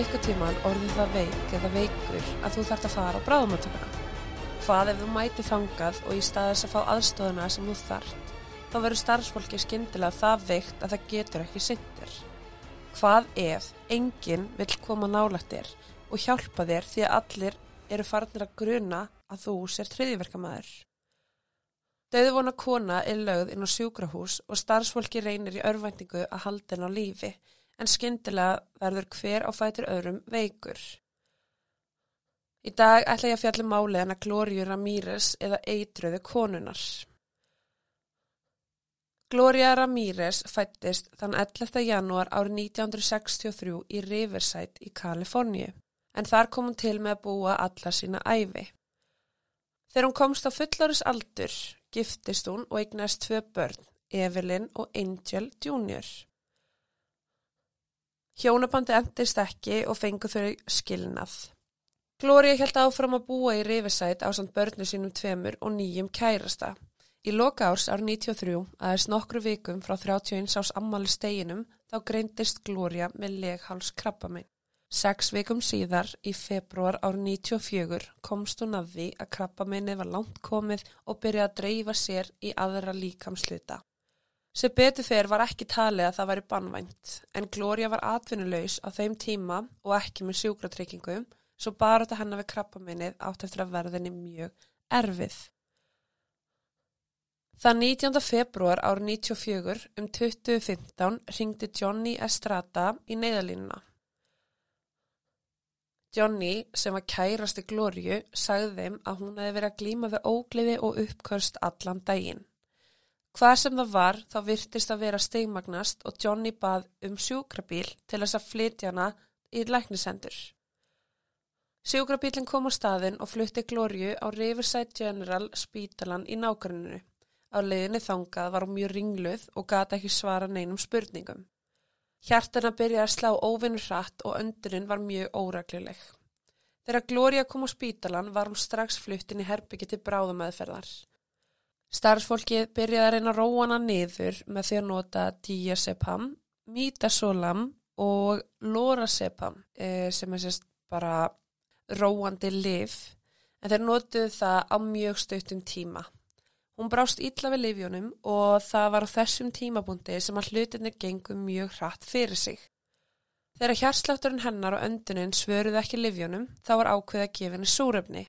eitthvað tíman orðið það veik eða veikur að þú þart að fara á bráðumáttökuna? Hvað ef þú mæti þangað og í staðis að fá aðstofuna sem þú þart, þá verður starfsfólki skindilega það veikt að það getur ekki sindir. Hvað ef enginn vil koma nálægt þér og hjálpa þér því að allir eru farnir að gruna að þú sér triðiverkamæður? Dauðvona kona er lögð inn á sjúkrahús og starfsfólki reynir í örvæntingu að halda henn á lífi en skyndilega verður hver á fætur öðrum veikur. Í dag ætla ég að fjalla um máli hana Glóriu Ramírez eða eitröðu konunar. Gloria Ramírez fættist þann 11. janúar árið 1963 í Riverside í Kaliforníu en þar kom hún til með að búa alla sína æfi. Þegar hún komst á fullaris aldur giftist hún og eignast tvö börn, Evelyn og Angel Jr. Hjónabandi endist ekki og fengu þau skilnað. Gloria held áfram að búa í Riverside á samt börnu sínum tveimur og nýjum kærasta. Í loka árs ár 93, aðeins nokkru vikum frá 31 árs ammali steginum, þá greindist Gloria með legháls krabbamein. Seks vikum síðar, í februar ár 94, komst hún að því að krabbameinið var langt komið og byrjaði að dreifa sér í aðra líkamsluta. Sem betur fyrir var ekki talið að það væri bannvænt en Gloria var atvinnulegs á þeim tíma og ekki með sjúkratrykkingu svo bara þetta hennar við krabbaminnið átt eftir að verðinni mjög erfið. Það 19. februar árið 94 um 2015 ringdi Johnny Estrada í neyðalínuna. Johnny sem var kærasti Glóriu sagði þeim að hún hefði verið að glíma við ógliði og uppkörst allan daginn. Hvað sem það var þá virtist að vera steigmagnast og Johnny bað um sjúkrabíl til þess að flytja hana í læknisendur. Sjúkrabílinn kom á staðin og flutti Glóriu á Riverside General spítalan í nákvæmunu. Á leiðinni þangað var hún mjög ringluð og gata ekki svara neinum spurningum. Hjartana byrjaði að slá óvinnur hratt og öndurinn var mjög óræklileg. Þegar Glória kom á spítalan var hún strax fluttin í herbyggi til bráðumæðferðar. Starfsfólkið byrjaði að reyna að róa hana niður með því að nota diazepam, mitazolam og lorazepam eh, sem er sérst bara róandi liv en þeir notuðu það á mjög stöttum tíma. Hún brást ítla við livjónum og það var á þessum tímabúndi sem að hlutinir gengum mjög hratt fyrir sig. Þegar hjarslátturinn hennar og öndunin svöruði ekki livjónum þá var ákveð að gefa henni súröfni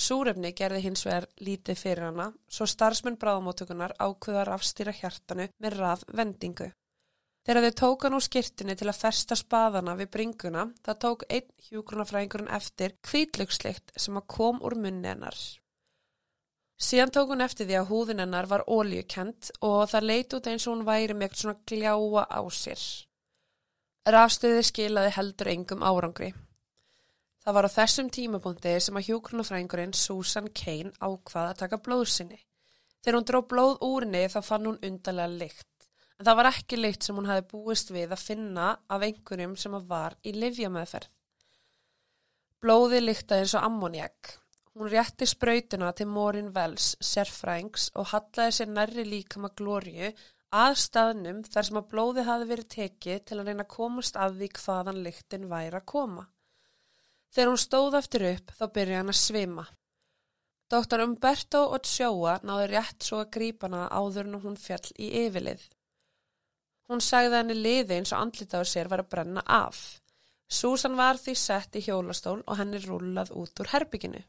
Súrefni gerði hins vegar lítið fyrir hana, svo starfsmenn bráðamótökunar ákveðar afstýra hjartanu með rað vendingu. Þegar þau tók hann úr skirtinu til að festa spaðana við bringuna, það tók einn hjúgrunafræðingurinn eftir kvítlökslikt sem að kom úr munni hennar. Síðan tók hún eftir því að húðin hennar var óljukent og það leiti út eins og hún væri með eitthvað svona gljáa á sér. Rafstöði skilaði heldur engum árangri. Það var á þessum tímapunkti sem að hjókrunafræðingurinn Susan Kane ákvaða að taka blóðsynni. Þegar hún dró blóð úr henni þá fann hún undarlega lykt. En það var ekki lykt sem hún hafi búist við að finna af einhverjum sem var í livjameðferð. Blóði lyktaði eins og ammoniak. Hún rétti sprautuna til Morin Wells, sérfræðings, og hallaði sér nærri líka maður glóriu að staðnum þar sem að blóði hafi verið tekið til að reyna að komast að því hvaðan lyktin væri að koma. Þegar hún stóð eftir upp þá byrjaði hann að svima. Dr. Umberto Ochoa náði rétt svo að grípana áður en hún fjall í yfirlið. Hún sagði henni liði eins og andlita á sér var að brenna af. Susan var því sett í hjólastól og henni rúlað út úr herbygginu.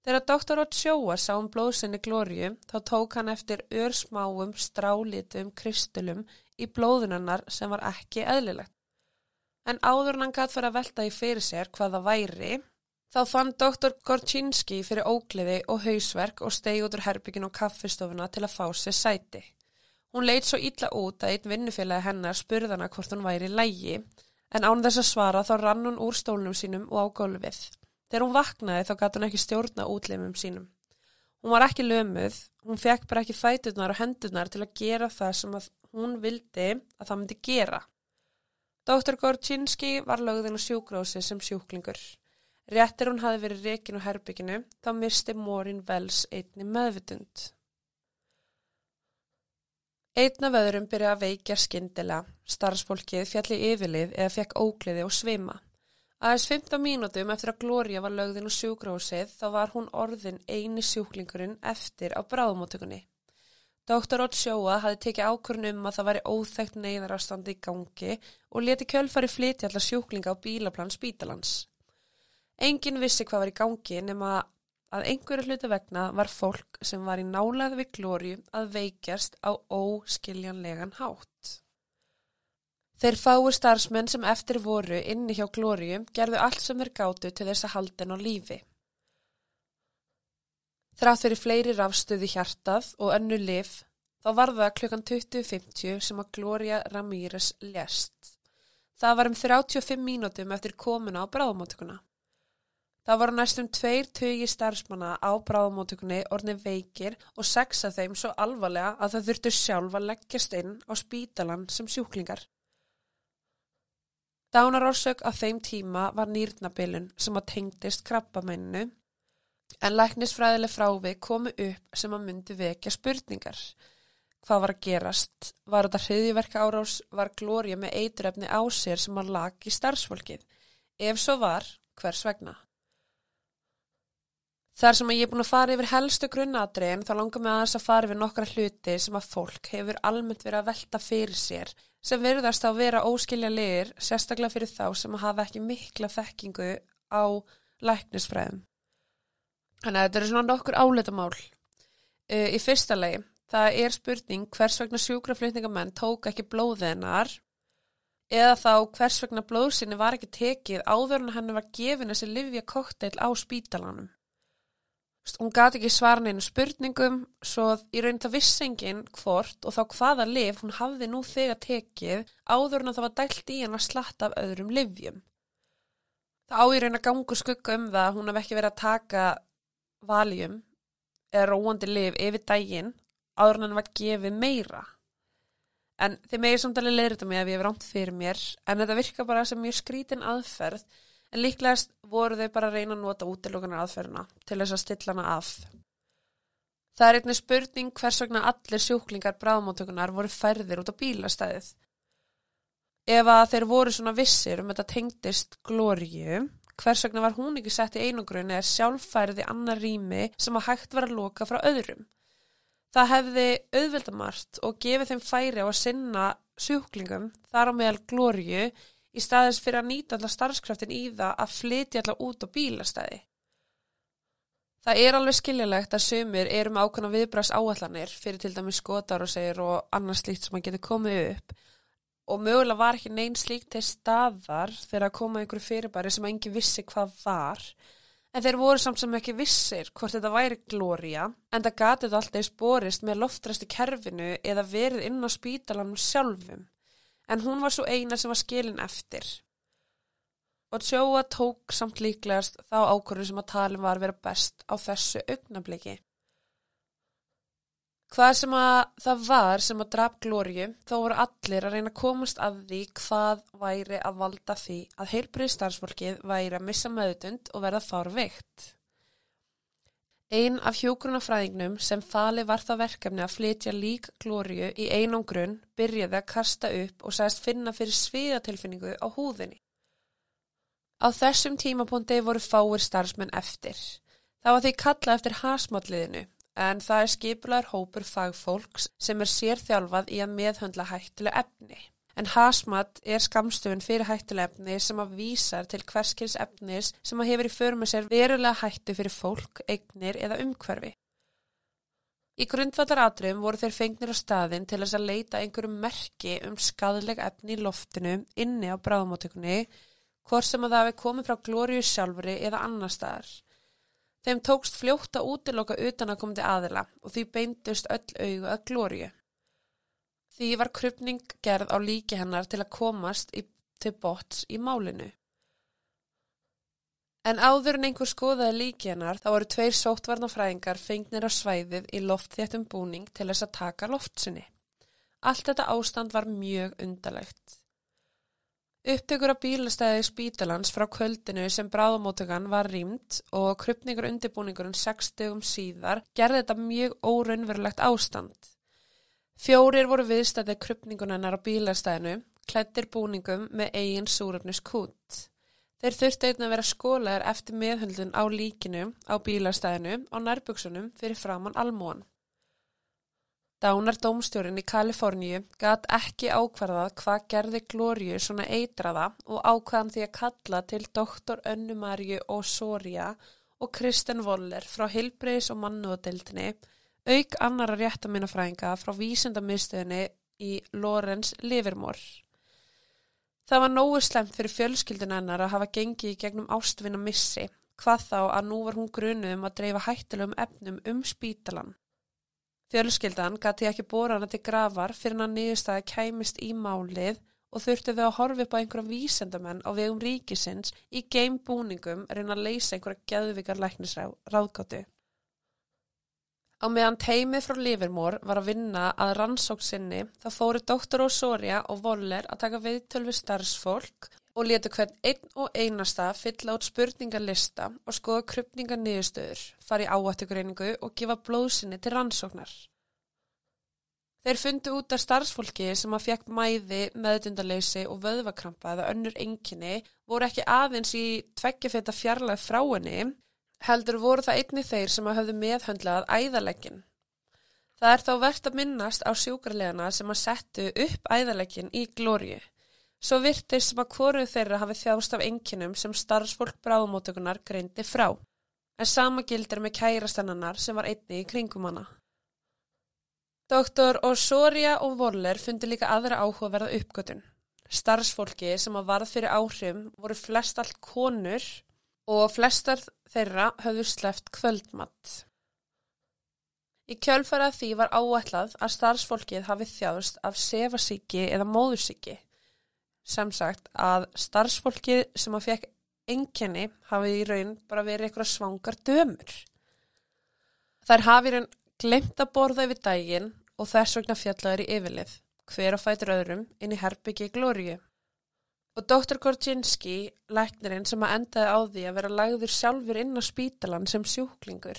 Þegar Dr. Ochoa sá um blóðsynni glóriu þá tók hann eftir örsmáum strálitum kristulum í blóðunannar sem var ekki eðlilegt en áður hann gætt fyrir að velta í fyrir sér hvaða væri, þá fann doktor Gorczynski fyrir ógleði og hausverk og stegi út úr herbyggin og kaffistofuna til að fá sér sæti. Hún leitt svo ítla út að einn vinnufélagi hennar spurði hana hvort hún væri lægi, en án þess að svara þá rann hún úr stólnum sínum og á gólfið. Þegar hún vaknaði þá gæti hún ekki stjórna útleimum sínum. Hún var ekki lömuð, hún fekk bara ekki fæturnar og hendurnar til að gera það sem hún vildi að það myndi gera. Dr. Gorczynski var lögðin á sjúgrósi sem sjúklingur. Réttir hún hafi verið rekin á herbygginu, þá misti Morin Wells einni meðvitund. Einna vöðurum byrja að veikja skindila, starfsfólkið fjalli yfirlið eða fekk ógliði og svima. Aðeins 15 mínútum eftir að Gloria var lögðin úr sjúgrósið þá var hún orðin eini sjúklingurinn eftir á bráðumótökunni. Dr. Otsjóa hafði tekið ákvörn um að það væri óþægt neyðarastandi í gangi og leti kjölfari flytja allar sjúklinga á bílaplan spítalans. Engin vissi hvað var í gangi nema að einhverju hluta vegna var fólk sem var í nálað við glóriu að veikjast á óskiljanlegan hátt. Þeir fái starfsmenn sem eftir voru inni hjá glóriu gerðu allt sem þeir gáttu til þess að halda henn á lífi. Þrátt fyrir fleiri rafstöði hjartað og önnu lif þá var það klukkan 20.50 sem að Gloria Ramírez lest. Það var um 35 mínútum eftir komuna á bráðumótökuna. Það var næstum tveir tögi starfsmanna á bráðumótökunni orðni veikir og sex af þeim svo alvarlega að það þurftu sjálf að leggjast inn á spítalan sem sjúklingar. Dánarórsök af þeim tíma var nýrnabilun sem að tengdist krabbamenninu En læknisfræðileg frávið komu upp sem að myndi vekja spurningar. Hvað var að gerast? Var þetta hriðiverka árás? Var glória með eiturefni á sér sem að lag í starfsfólkið? Ef svo var, hvers vegna? Þar sem að ég er búin að fara yfir helstu grunnatriðin þá langar mig aðeins að fara yfir nokkra hluti sem að fólk hefur almennt verið að velta fyrir sér sem verðast að vera óskilja lir sérstaklega fyrir þá sem að hafa ekki mikla þekkingu á læknisfræðum. Þannig að þetta eru svona nokkur áleitamál. Uh, í fyrsta legi, það er spurning hvers vegna sjúkraflutningamenn tók ekki blóðinar eða þá hvers vegna blóðsynni var ekki tekið áður en henni var gefin þessi livja kokteil á spítalanum. Hún gati ekki svaran einu spurningum svo í raun það vissengin hvort og þá hvaða liv hún hafði nú þegar tekið áður en það var dælt í henn að slatta af öðrum livjum. Það á í raun að gangu skugga um það hún hef ekki verið að taka valjum eða róandi liv yfir daginn áður en hann var gefið meira. En þeim er samtalið leirita mig að ég hef rámt fyrir mér en þetta virka bara sem mjög skrítin aðferð en líklegast voru þau bara að reyna að nota útilokunar aðferðina til þess að stilla hana af. Það er einnig spurning hvers vegna allir sjúklingar bráðmáttökunar voru færðir út á bílastæðið. Ef að þeir voru svona vissir um þetta tengdist glóriu hvers vegna var hún ekki sett í einangrun eða sjálffærið í annar rými sem að hægt var að loka frá öðrum. Það hefði auðvildamart og gefið þeim færi á að sinna sjúklingum þar á meðal glóriu í staðis fyrir að nýta allar starfskraftin í það að flytja allar út á bílastæði. Það er alveg skiljulegt að sömur eru með ákvæmna viðbrast áallanir fyrir til dæmi skotar og segir og annars slíkt sem að geta komið upp og mögulega var ekki neinn slíkt til staðar þegar að koma einhverju fyrirbæri sem engi vissi hvað var. En þeir voru samt sem ekki vissir hvort þetta væri glória en það gatið alltaf spórist með loftræstu kerfinu eða verið inn á spítalanum sjálfum. En hún var svo eina sem var skilin eftir. Og sjóa tók samt líklegast þá ákvörðu sem að talin var að vera best á þessu augnabliki Hvað sem að það var sem að draf glóriu þá voru allir að reyna að komast að því hvað væri að valda því að heilbrið starfsfólkið væri að missa möðutund og verða þár veikt. Einn af hjógrunafræðingnum sem fali var það verkefni að flytja lík glóriu í einangrun byrjaði að kasta upp og sæst finna fyrir sviðatilfinningu á húðinni. Á þessum tímapunkti voru fáir starfsmenn eftir. Það var því kalla eftir hasmátliðinu en það er skipular hópur fagfólks sem er sérþjálfað í að meðhöndla hættilega efni. En hasmat er skamstöfun fyrir hættilega efni sem að vísar til hverskils efnis sem að hefur í förmur sér verulega hættu fyrir fólk, eignir eða umhverfi. Í grundvallar atriðum voru þeir fengnir á staðin til þess að leita einhverjum merki um skadleg efni í loftinu inni á bráðmótökunni, hvort sem að það hefði komið frá glóriu sjálfri eða annar staðar. Þeim tókst fljótt að útiloka utan að komandi aðila og því beindust öll augu að glóriu. Því var krypning gerð á líki hennar til að komast í, til bots í málinu. En áður en einhver skoðaði líki hennar þá voru tveir sóttvarnafræðingar fengnir á svæðið í loftþéttum búning til þess að taka loftsinni. Allt þetta ástand var mjög undalegt. Upptökur af bílastæði spítalans frá kvöldinu sem bráðamótökan var rýmt og krypningur undirbúningurinn 60 síðar gerði þetta mjög óraunverulegt ástand. Fjórir voru viðstæðið krypningunennar á bílastæðinu, klættir búningum með eigin súröfnus kút. Þeir þurfti einnig að vera skólaðir eftir meðhöldun á líkinu á bílastæðinu á nærbuksunum fyrir framann almúan. Dánar dómstjórin í Kaliforníu gæt ekki ákvarðað hvað gerði Glóriu svona eitraða og ákvaðan því að kalla til doktor Önnumarju og Soria og Kristen Voller frá Hilbreys og Mannúadeildinni auk annara réttaminafræðinga frá vísendamiðstöðinni í Lorenz Livermore. Það var nógu slemt fyrir fjölskyldun hennar að hafa gengið gegnum ástvinna missi, hvað þá að nú var hún grunuð um að dreifa hættilegum efnum um spítalan. Fjölskyldan gati ekki bóra hana til gravar fyrir hann að niðurstaði kæmist í málið og þurfti þau að horfi upp á einhverjum vísendamenn á vegum ríkisins í geimbúningum reyna að leysa einhverja gæðvikar læknisráðgátu. Á meðan teimið frá Livermore var að vinna að rannsóksinni þá fóru doktor Osoria og Voller að taka viðtölvi starfsfólk og letu hvern einn og einasta fylla út spurningarlista og skoða krypningar niðurstöður, fari áhættigreiningu og gefa blóðsynni til rannsóknar. Þeir fundu út af starfsfólki sem að fekk mæði, meðdundaleysi og vöðvakrampa eða önnur enginni voru ekki aðeins í tveggjafeta fjarlæg frá henni heldur voru það einni þeir sem að hafðu meðhöndlað æðalegin. Það er þá verðt að minnast á sjúkarlegana sem að settu upp æðalegin í glóriu. Svo virtir sem að hvoru þeirra hafi þjást af enginum sem starfsfólk bráðumótökunar greindi frá. En sama gildir með kærastannannar sem var einni í kringum hana. Doktor Osoria og Voller fundi líka aðra áhugaverða uppgötun. Starfsfólki sem að varð fyrir áhrifum voru flest allt konur og flestar þeirra höfðu sleft kvöldmatt. Í kjölfara því var áætlað að starfsfólkið hafi þjáðust af sefasíki eða móðusíki. Sem sagt að starfsfólkið sem að fekk enginni hafi í raun bara verið eitthvað svangar dömur. Þær hafi í raun glemt að borða yfir daginn og þess vegna fjallaður í yfirlið, hver að fætur öðrum inn í herbyggi glóriu. Og Dr. Gorczynski, læknirinn sem að endaði á því að vera lagður sjálfur inn á spítalan sem sjúklingur.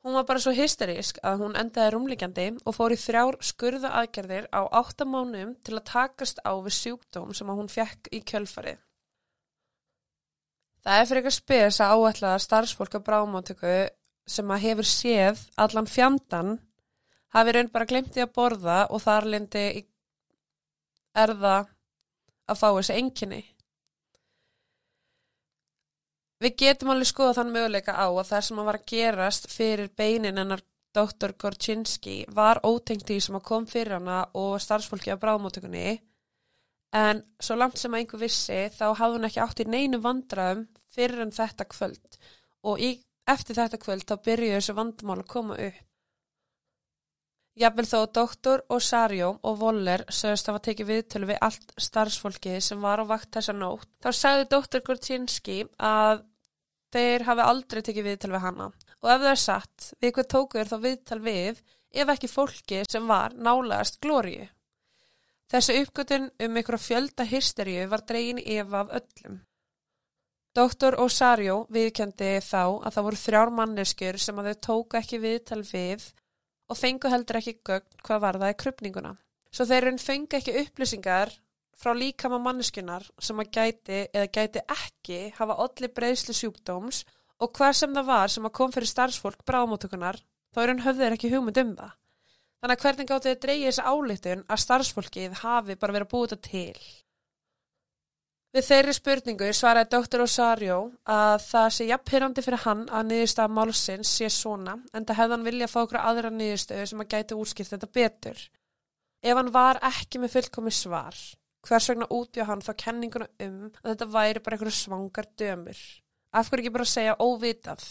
Hún var bara svo hysterísk að hún endaði rúmlíkjandi og fór í þrjár skurða aðgerðir á áttamánum til að takast á við sjúkdóm sem að hún fekk í kjölfarið. Það er fyrir eitthvað spes að áætlaða starfsfólk á brámáttöku sem að hefur séð allan fjandan hafi raun bara glemtið að borða og þar lindi er það að fá þessi enginni. Við getum alveg skoða þann möguleika á að það sem að var að gerast fyrir beinin ennar Dr. Gorczynski var ótengt því sem að kom fyrir hana og starfsfólki á bráðmótökunni en svo langt sem að einhver vissi þá hafði hún ekki átt í neinu vandraðum fyrir en þetta kvöld og í, eftir þetta kvöld þá byrjuði þessu vandamál að koma upp. Jafnvel þó doktor Osario og Voller sögust að hafa tekið viðtölu við allt starfsfólkið sem var á vakt þessa nótt. Þá sagði doktor Gorczynski að þeir hafi aldrei tekið viðtölu við hana. Og ef það er satt, við hvað tóku þér þá viðtölu við ef ekki fólki sem var nálegast glóriu. Þessu uppgötun um einhverja fjölda hysteríu var dregin yfir af öllum. Doktor Osario viðkendi þá að það voru þrjár manneskjur sem að þau tóku ekki viðtölu við og fengu heldur ekki gögn hvað var það í krupninguna. Svo þeir raun fengu ekki upplýsingar frá líkama manneskunar sem að gæti eða gæti ekki hafa allir breyðslu sjúkdóms og hvað sem það var sem að kom fyrir starfsfólk bráðmótökunar þá er hann höfðir ekki hugmynd um það. Þannig að hvernig gáttu þið dreyja þessu álítun að starfsfólkið hafi bara verið að búið þetta til. Við þeirri spurningu svaraði Dr. Osario að það sé jafnpyrrandi fyrir hann að niðurstaða málsins sé svona en það hefði hann vilja að fá okkur aðra niðurstöðu sem að gæti útskipt þetta betur. Ef hann var ekki með fullkomi svar, hvers vegna útbjóð hann þá kenninguna um að þetta væri bara einhverju svangar dömur. Af hverju ekki bara segja óvitað?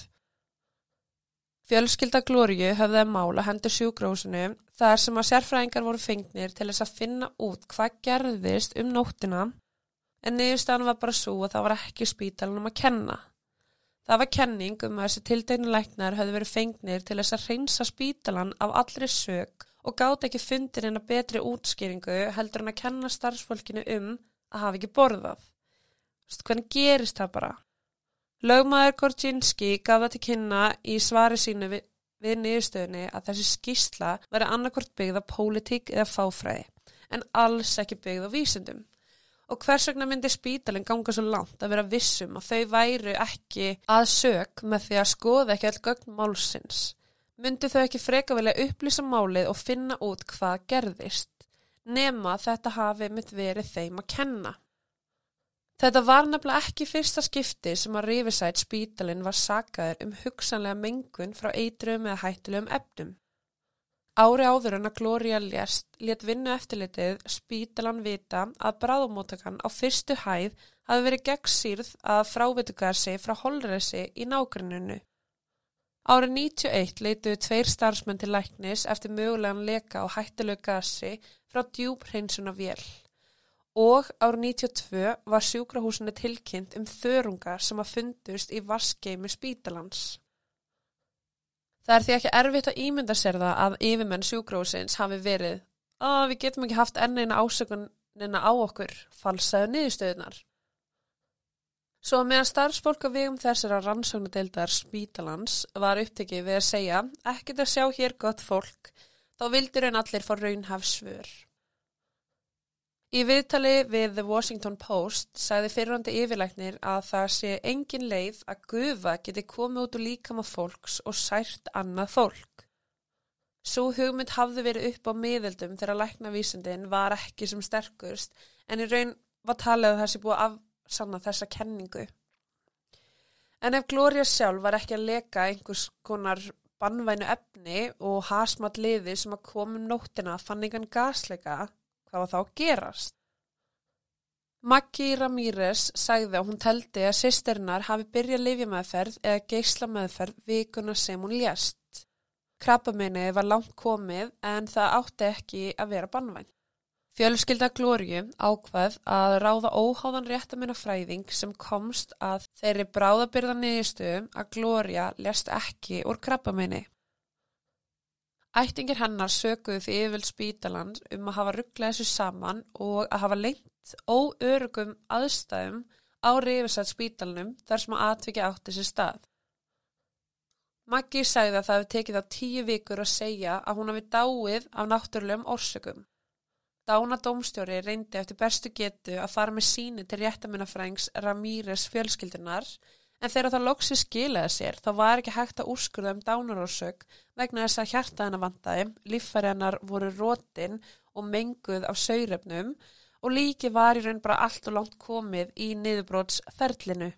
Fjölskylda Glóriu höfði að mála hendur sjúgrósinu þar sem að sérfræðingar voru fengnir til þess að finna út hvað gerðist um nóttina en niðurstaðan var bara svo að það var ekki spítalunum að kenna. Það var kenning um að þessi tildegnu læknar höfðu verið fengnir til þess að reynsa spítalan af allri sög og gátt ekki fundir en að betri útskýringu heldur en að kenna starfsfólkinu um að hafa ekki borðað. Þú veist, hvernig gerist það bara? Lögmaður Gorczynski gaf það til kynna í svari sínu við, við niðurstöðunni að þessi skísla veri annarkort byggð á pólitík eða fáfræði en alls ekki byggð á vísendum og hvers vegna myndi spítalinn ganga svo langt að vera vissum að þau væru ekki að sög með því að skoða ekki all gögn málsins. Myndi þau ekki freka velja upplýsa málið og finna út hvað gerðist, nema þetta hafi mitt verið þeim að kenna. Þetta var nefnilega ekki fyrsta skipti sem að Riverside spítalinn var sagaður um hugsanlega mengun frá eitrum eða hættulegum efnum. Ári áður en að Gloria lést let vinnu eftirlitið spítalan vita að bráðumóttakan á fyrstu hæð hafi verið gegnsýrð að frávitugarsi frá holresi í nágruninu. Árið 91 leituðu tveir starfsmenn til læknis eftir mögulegan leka og hættilegu gasi frá djúb hreinsuna vél. Og árið 92 var sjúkrahúsinu tilkynnt um þörungar sem að fundust í vaskeimi spítalans. Það er því ekki erfitt að ímynda sér það að yfirmenn sjúgrósins hafi verið að við getum ekki haft enneina ásökunina á okkur, falsaðu niðurstöðunar. Svo meðan starfsfólk að vegum þessara rannsóknadeildar spítalans var upptekið við að segja ekkert að sjá hér gott fólk, þá vildur en allir fá raunhafsfur. Í viðtali við The Washington Post sagði fyrrandi yfirleiknir að það sé engin leið að gufa geti komið út úr líkama fólks og sært annað fólk. Svo hugmynd hafði verið upp á miðildum þegar læknavísindin var ekki sem sterkurst en í raun var talið að það sé búið að afsanna þessa kenningu. En ef Gloria sjálf var ekki að leka einhvers konar bannvænu efni og hasmat liði sem að komum nóttina fann einhvern gasleika Hvað var þá að gerast? Maggi Ramírez sagði að hún teldi að sýsternar hafi byrjað lifjameðferð eða geysla meðferð vikuna sem hún lést. Krabbaminnið var langt komið en það átti ekki að vera bannvæn. Fjölskylda Glóriu ákvað að ráða óháðan réttamina fræðing sem komst að þeirri bráðabyrðan niðurstu að Glória lest ekki úr krabbaminni. Ættingir hennar sökuðu því yfirvild spítaland um að hafa rugglað þessu saman og að hafa lengt óörugum aðstæðum á reyfisætt spítalunum þar sem að atvikið átti sér stað. Maggi sagði að það hefði tekið á tíu vikur að segja að hún hafi dáið af náttúrulegum orsökum. Dána domstjóri reyndi eftir bestu getu að fara með síni til réttamunafrængs Ramírez fjölskyldunar En þegar það loksi skilaði sér þá var ekki hægt að úrskurða um dánarórsök vegna þess að hjarta hennar vantaði, líffæri hennar voru rótin og menguð af sauröfnum og líki var í raun bara allt og langt komið í niðurbrótsferlinu.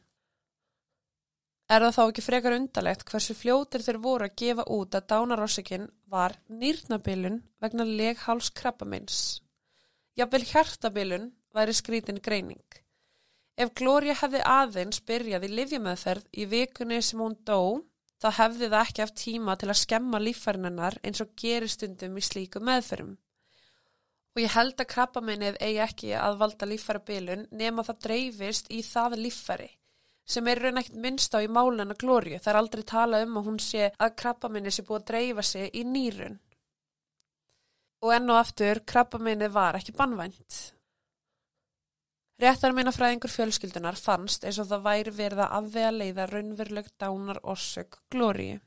Er það þá ekki frekar undalegt hversu fljótir þeir voru að gefa út að dánarórsökinn var nýrnabilun vegna leghalskrabbamins. Jável hjartabilun væri skrítin greining. Ef Gloria hefði aðeins byrjað í livjumöðferð í vikunni sem hún dó, þá hefði það ekki haft tíma til að skemma lífærinnar eins og geristundum í slíku meðferðum. Og ég held að krabbaminnið eigi ekki að valda lífærabilun nema það dreifist í það lífæri, sem er raun ekkert minnst á í máluna Gloria. Það er aldrei talað um að hún sé að krabbaminnið sé búið að dreifa sig í nýrun. Og enn og aftur, krabbaminnið var ekki bannvænt. Réttar minna fræðingur fjölskyldunar fannst eins og það væri verið að afvega leiða raunveruleg dánar orsök glóriu.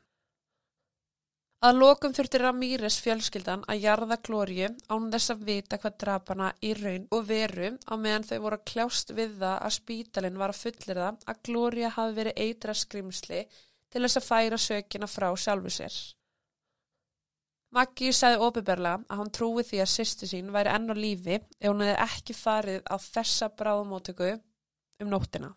Að lokum þurfti Ramírez fjölskyldan að jarða glóriu án þess að vita hvað drapana í raun og veru á meðan þau voru að kljást við það að spítalinn var að fullirða að glória hafi verið eitra skrimsli til þess að færa sökina frá sjálfu sér. Maggi sagði opiðberlega að hann trúi því að sýstu sín væri enn á lífi ef hún hefði ekki farið á þessa bráðumótöku um nóttina.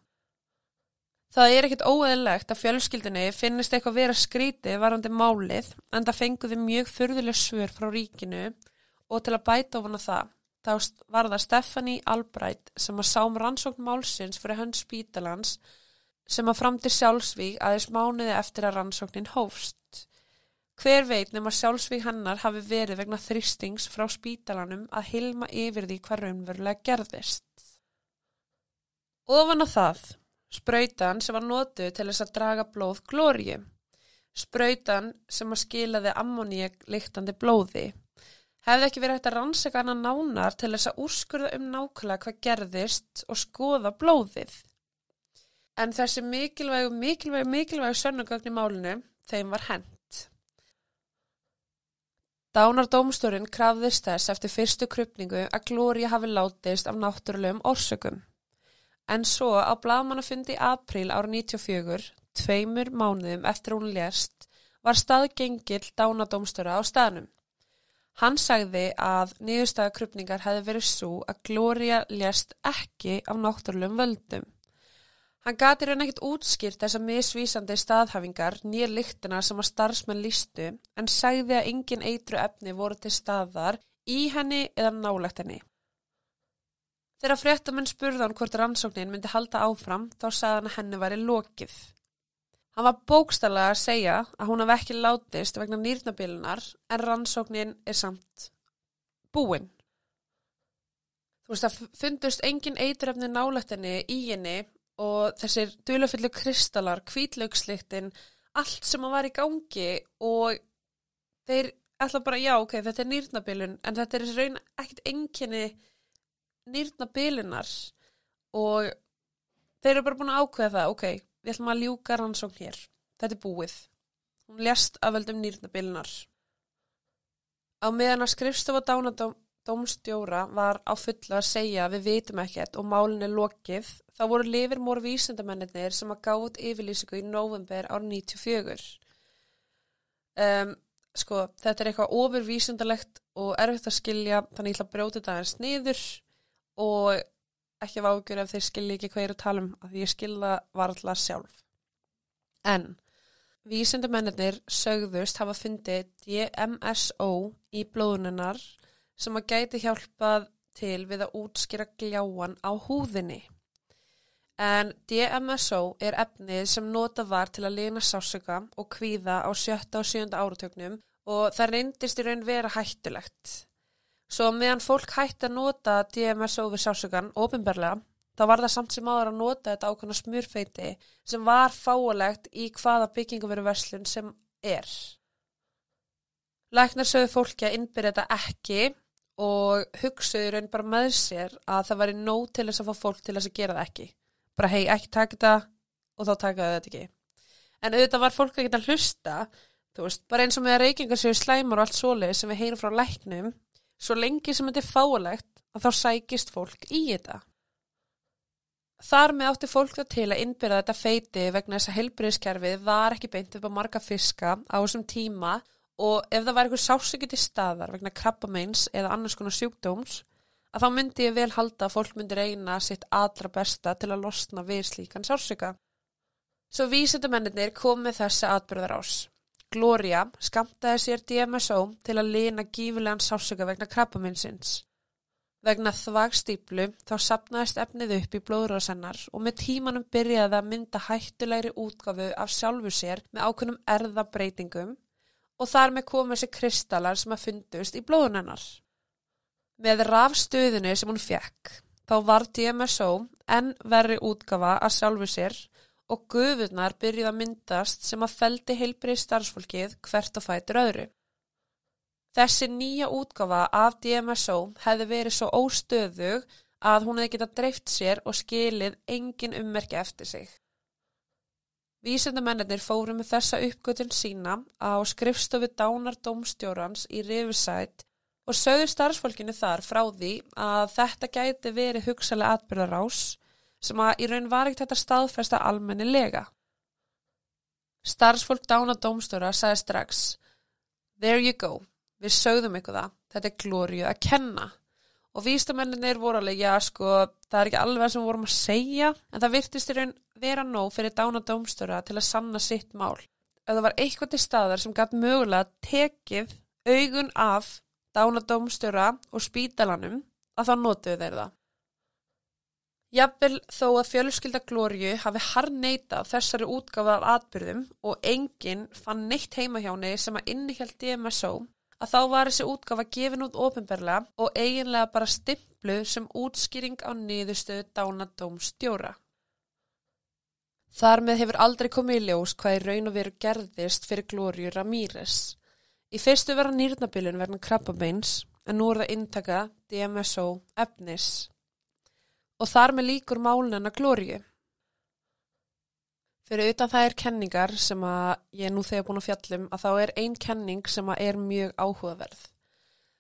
Það er ekkit óeðlegt að fjölskyldinni finnist eitthvað vera skrítið varandi málið en það fenguði mjög þurðileg svör frá ríkinu og til að bæta ofan á það þá var það Stephanie Albright sem að sám rannsókn málsins fyrir hönd spítalans sem að fram til sjálfsvík aðeins mánuði eftir að rannsóknin hófst. Hver veit nema sjálfsvík hannar hafi verið vegna þrýstings frá spítalanum að hilma yfir því hvað raunverulega gerðist. Ofan á það, spröytan sem var nótuð til þess að draga blóð glóriu, spröytan sem að skilaði ammoníak líktandi blóði, hefði ekki verið hægt að rannsaka hana nánar til þess að úrskurða um nákvæmlega hvað gerðist og skoða blóðið. En þessi mikilvægu, mikilvægu, mikilvægu sönnugögn í málinu, þeim var henn. Dánardómstjórin krafðist þess eftir fyrstu krupningu að Gloria hafi látist af náttúrulegum orsökum. En svo á blaðmannafundi í april ára 94, tveimur mánuðum eftir hún lérst, var staðgengill dánardómstjóra á staðnum. Hann sagði að niðurstaðakrupningar hefði verið svo að Gloria lérst ekki af náttúrulegum völdum. Hann gati raun ekkert útskýrt þess að misvísandi staðhafingar nýja lyktina sem að starfsmenn lístu en sagði að engin eitru efni voru til staðar í henni eða nálagt henni. Þegar fréttamenn spurði hann hvort rannsóknin myndi halda áfram þá sagði hann að henni væri lokið. Hann var bókstallega að segja að hún hafði ekki látist vegna nýrnabilinar en rannsóknin er samt búinn. Þú veist að fundust engin eiturefni nálættinni í henni og þessir dölufullu kristallar, kvítlaugsliktin, allt sem að var í gangi og þeir ætla bara, já, ok, þetta er nýrnabilun, en þetta er þessi raun ekkert enginni nýrnabilinar og þeir eru bara búin að ákveða það, ok, við ætlum að ljúka rannsókn hér, þetta er búið. Hún lést af veldum nýrnabilunar. Á meðan að skrifstofa dánadóm dómstjóra var á fulla að segja við vitum ekkert og málun er lokið, þá voru lifir mór vísendamennir sem að gáð yfirlýsingu í november ár 94. Um, sko, þetta er eitthvað ofurvísendalegt og erfitt að skilja, þannig ég ætla að brjóta þetta eins niður og ekki að ágjör ef þeir skilja ekki hvað ég er að tala um, að ég skilja varðla sjálf. En vísendamennir sögðust hafa fundið DMSO í blóðuninnar sem að gæti hjálpað til við að útskýra gljáan á húðinni. En DMSO er efnið sem nota var til að lina sásöka og kvíða á sjötta og sjönda áratögnum og það reyndist í raun vera hættulegt. Svo meðan fólk hætti að nota DMSO við sásökan ofinberlega, þá var það samt sem áður að nota þetta ákvæmna smurfeiti sem var fáalegt í hvaða byggingaveru verslun sem er. Læknar sögðu fólki að innbyrja þetta ekki og hugsaðu raun bara með sér að það væri nóg til þess að fá fólk til þess að gera það ekki. Bara hei, ekki taka þetta og þá taka þetta ekki. En auðvitað var fólk að hlusta þú veist, bara eins og með reykingar séu slæmar og allt svoleið sem við heyrum frá læknum svo lengi sem þetta er fálegt að þá sækist fólk í þetta. Þar með átti fólk það til að innbyrja þetta feiti vegna þess að heilbriðskerfið var ekki beint upp á marga fiska á þessum tíma og ef það var eitthvað sásökið til staðar vegna krabbameins eða annars konar sjúkdóms að þá myndi ég vel halda að fólk myndi reyna sitt allra besta til að losna við slíkan sásöka. Svo vísendamennir komið þessi atbyrðar ás. Gloria skamtaði sér DMSO til að lina gífulegan sásöka vegna krabbameinsins. Vegna þvagstýplu þá sapnaðist efnið upp í blóðrásennar og með tímanum byrjaði að mynda hættulegri útgafu af sjálfu sér með ákveðnum erðabreitingum og þar með komið þessi kristallar sem að fundust í blóðunennar. Með rafstöðinu sem hún fekk þá var DMSO enn verri útgafa að sjálfu sér og guðurnar byrjuð að myndast sem að feldi heilbrið starfsfólkið hvert og fætur öðru. Þessi nýja útgafa af DMSO hefði verið svo óstöðug að hún hefði getað dreift sér og skilið engin ummerki eftir sig. Vísendamennir fóru með þessa uppgötun sína á skrifstofu dánardómstjórans í Riverside og sögðu starfsfólkinu þar frá því að þetta gæti verið hugsalega atbyrðarás sem að í raun var ekkert þetta staðfesta almennilega. Starfsfólk dánardómstjóra sagði strax There you go, við sögðum ykkur það, þetta er glóriu að kenna og vísendamennir voru alveg, já sko, það er ekki alveg sem vorum að segja en það virtist í raun vera nóg fyrir dána dómstöra til að sanna sitt mál. Ef það var eitthvað til staðar sem gæti mögulega tekið augun af dána dómstöra og spítalanum að þá notuðu þeir það. Jafnvel þó að fjölskylda Glóriu hafi harneita þessari útgáfa af atbyrðum og enginn fann neitt heima hjá henni sem að innihjalt DMSO að þá var þessi útgáfa gefin út ofinberlega og eiginlega bara stimplu sem útskýring á niðurstöðu dána dómstjóra. Þar með hefur aldrei komið í ljós hvað í raun og veru gerðist fyrir Glóriu Ramírez. Í fyrstu vera nýrnabilun verðan krabbabeins en nú er það intaka DMSO efnis. Og þar með líkur málunina Glóriu. Fyrir utan það er kenningar sem að ég nú þegar búin að fjallum að þá er ein kenning sem að er mjög áhugaverð.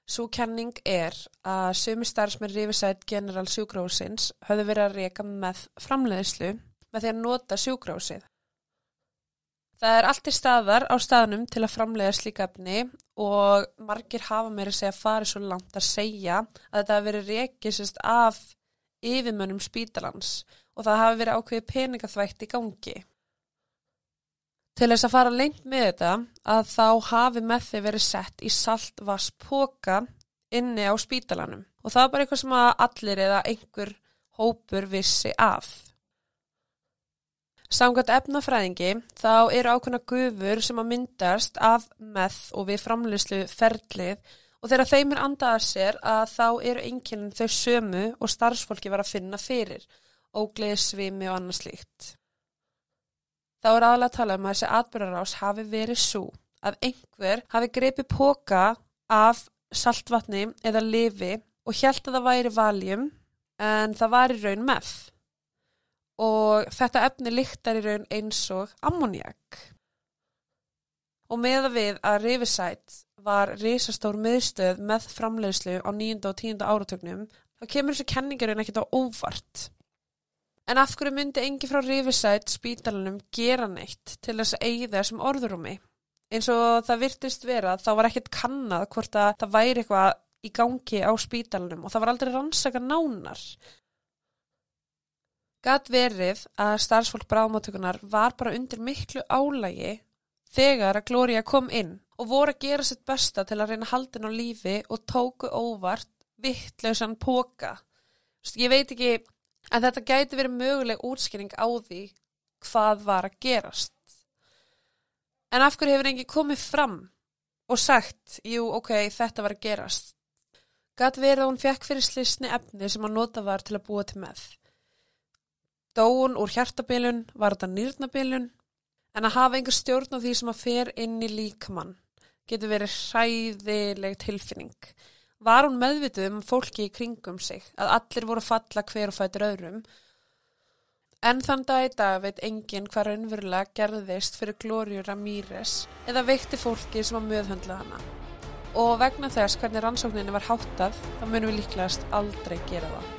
Svo kenning er að sömu starfsmenn Riverside General sjúgrósins höfðu verið að reyka með framleiðslu með því að nota sjúgrósið. Það er allt í staðar á staðnum til að framlega slíkafni og margir hafa meira að segja farið svo langt að segja að þetta hafi verið reykisist af yfirmönnum spítalans og það hafi verið ákveði peningaþvægt í gangi. Til þess að fara lengt með þetta að þá hafi með þeir verið sett í saltvasspoka inni á spítalanum og það er bara eitthvað sem að allir eða einhver hópur vissi af. Samkvæmt efnafræðingi þá eru ákveðna gufur sem að myndast af með og við framleyslu ferlið og þegar þeim er andað að sér að þá eru einnkjörnum þau sömu og starfsfólki var að finna fyrir, ógleði svimi og annað slíkt. Þá er aðalega að tala um að þessi atbyrgarás hafi verið svo að einhver hafi greipið póka af saltvatni eða lifi og hjælt að það væri valjum en það var í raun með. Og þetta efni líktar í raun eins og ammoniak. Og meða við að Riverside var risastór miðstöð með framleiðslu á 9. og 10. áratögnum, þá kemur þessu kenningarinn ekkit á óvart. En af hverju myndi engi frá Riverside spítalunum gera neitt til þess að eigi þessum orðurúmi? Eins og það virtist vera, þá var ekkert kannad hvort að það væri eitthvað í gangi á spítalunum og það var aldrei rannsaka nánar. Gat verið að starfsfólk bráðmáttökunar var bara undir miklu álægi þegar að Gloria kom inn og voru að gera sitt besta til að reyna haldin á lífi og tóku óvart vittlausan póka. Ég veit ekki En þetta gæti verið möguleg útskynning á því hvað var að gerast. En af hverju hefur engi komið fram og sagt, jú, ok, þetta var að gerast. Gat verið að hún fekk fyrir slisni efni sem hann nota var til að búa til með. Dóun úr hjartabilun var þetta nýrnabilun, en að hafa einhver stjórn á því sem að fer inn í líkamann getur verið hræðileg tilfinning. Var hún meðvituð um fólki í kringum sig að allir voru að falla hver og fætur öðrum en þann dag í dag veit enginn hvað raunverulega gerðist fyrir Glóriu Ramírez eða veikti fólki sem að möðhundla hana og vegna þess hvernig rannsókninni var háttað þá munum við líklegast aldrei gera það.